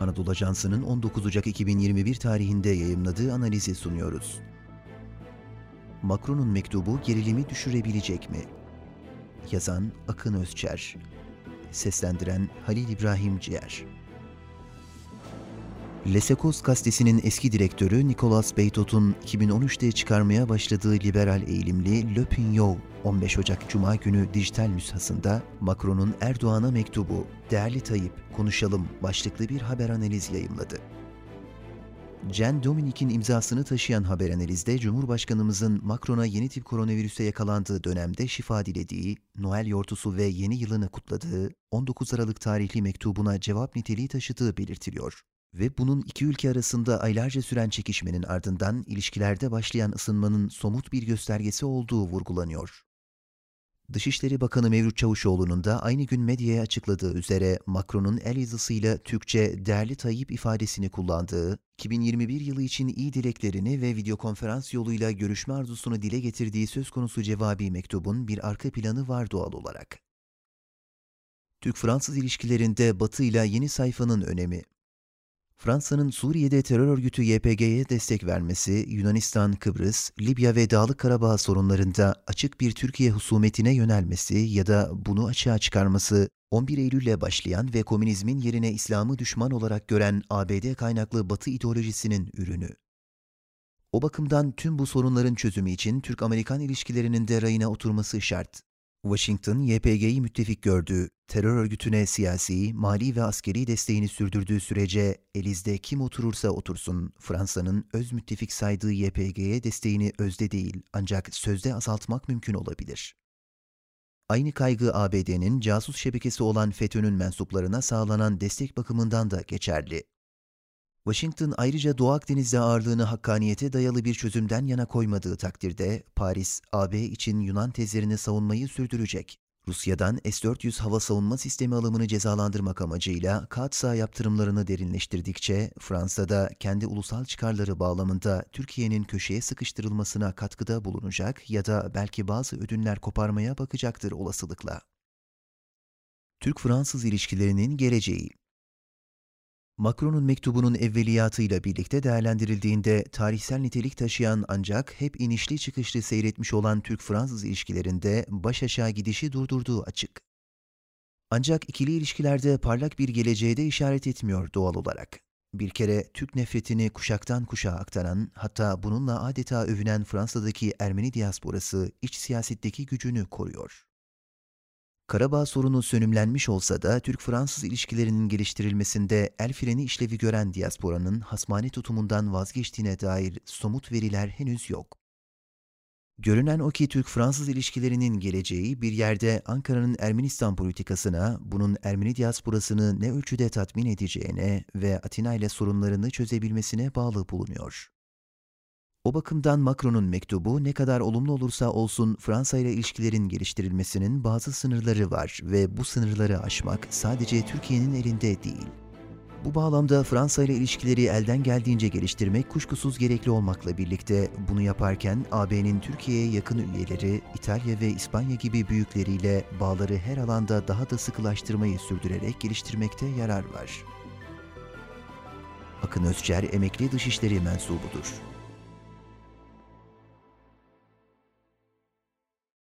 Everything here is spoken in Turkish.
Anadolu Ajansı'nın 19 Ocak 2021 tarihinde yayımladığı analizi sunuyoruz. Macron'un mektubu gerilimi düşürebilecek mi? Yazan Akın Özçer Seslendiren Halil İbrahim Ciğer Lesekos gazetesinin eski direktörü Nicolas Beytot'un 2013'te çıkarmaya başladığı liberal eğilimli Le Pignon 15 Ocak Cuma günü dijital nüshasında Macron'un Erdoğan'a mektubu Değerli Tayyip konuşalım başlıklı bir haber analiz yayımladı. Jen Dominik'in imzasını taşıyan haber analizde Cumhurbaşkanımızın Macron'a yeni tip koronavirüse yakalandığı dönemde şifa dilediği, Noel yortusu ve yeni yılını kutladığı 19 Aralık tarihli mektubuna cevap niteliği taşıdığı belirtiliyor ve bunun iki ülke arasında aylarca süren çekişmenin ardından ilişkilerde başlayan ısınmanın somut bir göstergesi olduğu vurgulanıyor. Dışişleri Bakanı Mevlüt Çavuşoğlu'nun da aynı gün medyaya açıkladığı üzere Macron'un el yazısıyla Türkçe değerli Tayyip ifadesini kullandığı, 2021 yılı için iyi dileklerini ve videokonferans yoluyla görüşme arzusunu dile getirdiği söz konusu cevabi mektubun bir arka planı var doğal olarak. Türk-Fransız ilişkilerinde Batı ile yeni sayfanın önemi Fransa'nın Suriye'de terör örgütü YPG'ye destek vermesi, Yunanistan, Kıbrıs, Libya ve Dağlık Karabağ sorunlarında açık bir Türkiye husumetine yönelmesi ya da bunu açığa çıkarması, 11 Eylül'le başlayan ve komünizmin yerine İslam'ı düşman olarak gören ABD kaynaklı Batı ideolojisinin ürünü. O bakımdan tüm bu sorunların çözümü için Türk-Amerikan ilişkilerinin de rayına oturması şart. Washington, YPG'yi müttefik gördüğü, terör örgütüne siyasi, mali ve askeri desteğini sürdürdüğü sürece elizde kim oturursa otursun, Fransa'nın öz müttefik saydığı YPG'ye desteğini özde değil ancak sözde azaltmak mümkün olabilir. Aynı kaygı ABD'nin casus şebekesi olan FETÖ'nün mensuplarına sağlanan destek bakımından da geçerli. Washington ayrıca Doğu Akdeniz'de ağırlığını hakkaniyete dayalı bir çözümden yana koymadığı takdirde Paris, AB için Yunan tezlerini savunmayı sürdürecek. Rusya'dan S-400 hava savunma sistemi alımını cezalandırmak amacıyla Katsa yaptırımlarını derinleştirdikçe Fransa'da kendi ulusal çıkarları bağlamında Türkiye'nin köşeye sıkıştırılmasına katkıda bulunacak ya da belki bazı ödünler koparmaya bakacaktır olasılıkla. Türk-Fransız ilişkilerinin geleceği Macron'un mektubunun evveliyatıyla birlikte değerlendirildiğinde tarihsel nitelik taşıyan ancak hep inişli çıkışlı seyretmiş olan Türk-Fransız ilişkilerinde baş aşağı gidişi durdurduğu açık. Ancak ikili ilişkilerde parlak bir geleceğe de işaret etmiyor doğal olarak. Bir kere Türk nefretini kuşaktan kuşağa aktaran, hatta bununla adeta övünen Fransa'daki Ermeni diasporası iç siyasetteki gücünü koruyor. Karabağ sorunu sönümlenmiş olsa da Türk-Fransız ilişkilerinin geliştirilmesinde el freni işlevi gören diasporanın hasmane tutumundan vazgeçtiğine dair somut veriler henüz yok. Görünen o ki Türk-Fransız ilişkilerinin geleceği bir yerde Ankara'nın Ermenistan politikasına, bunun Ermeni diasporasını ne ölçüde tatmin edeceğine ve Atina ile sorunlarını çözebilmesine bağlı bulunuyor. O bakımdan Macron'un mektubu ne kadar olumlu olursa olsun Fransa ile ilişkilerin geliştirilmesinin bazı sınırları var ve bu sınırları aşmak sadece Türkiye'nin elinde değil. Bu bağlamda Fransa ile ilişkileri elden geldiğince geliştirmek kuşkusuz gerekli olmakla birlikte bunu yaparken AB'nin Türkiye'ye yakın üyeleri İtalya ve İspanya gibi büyükleriyle bağları her alanda daha da sıkılaştırmayı sürdürerek geliştirmekte yarar var. Akın Özçer emekli dışişleri mensubudur.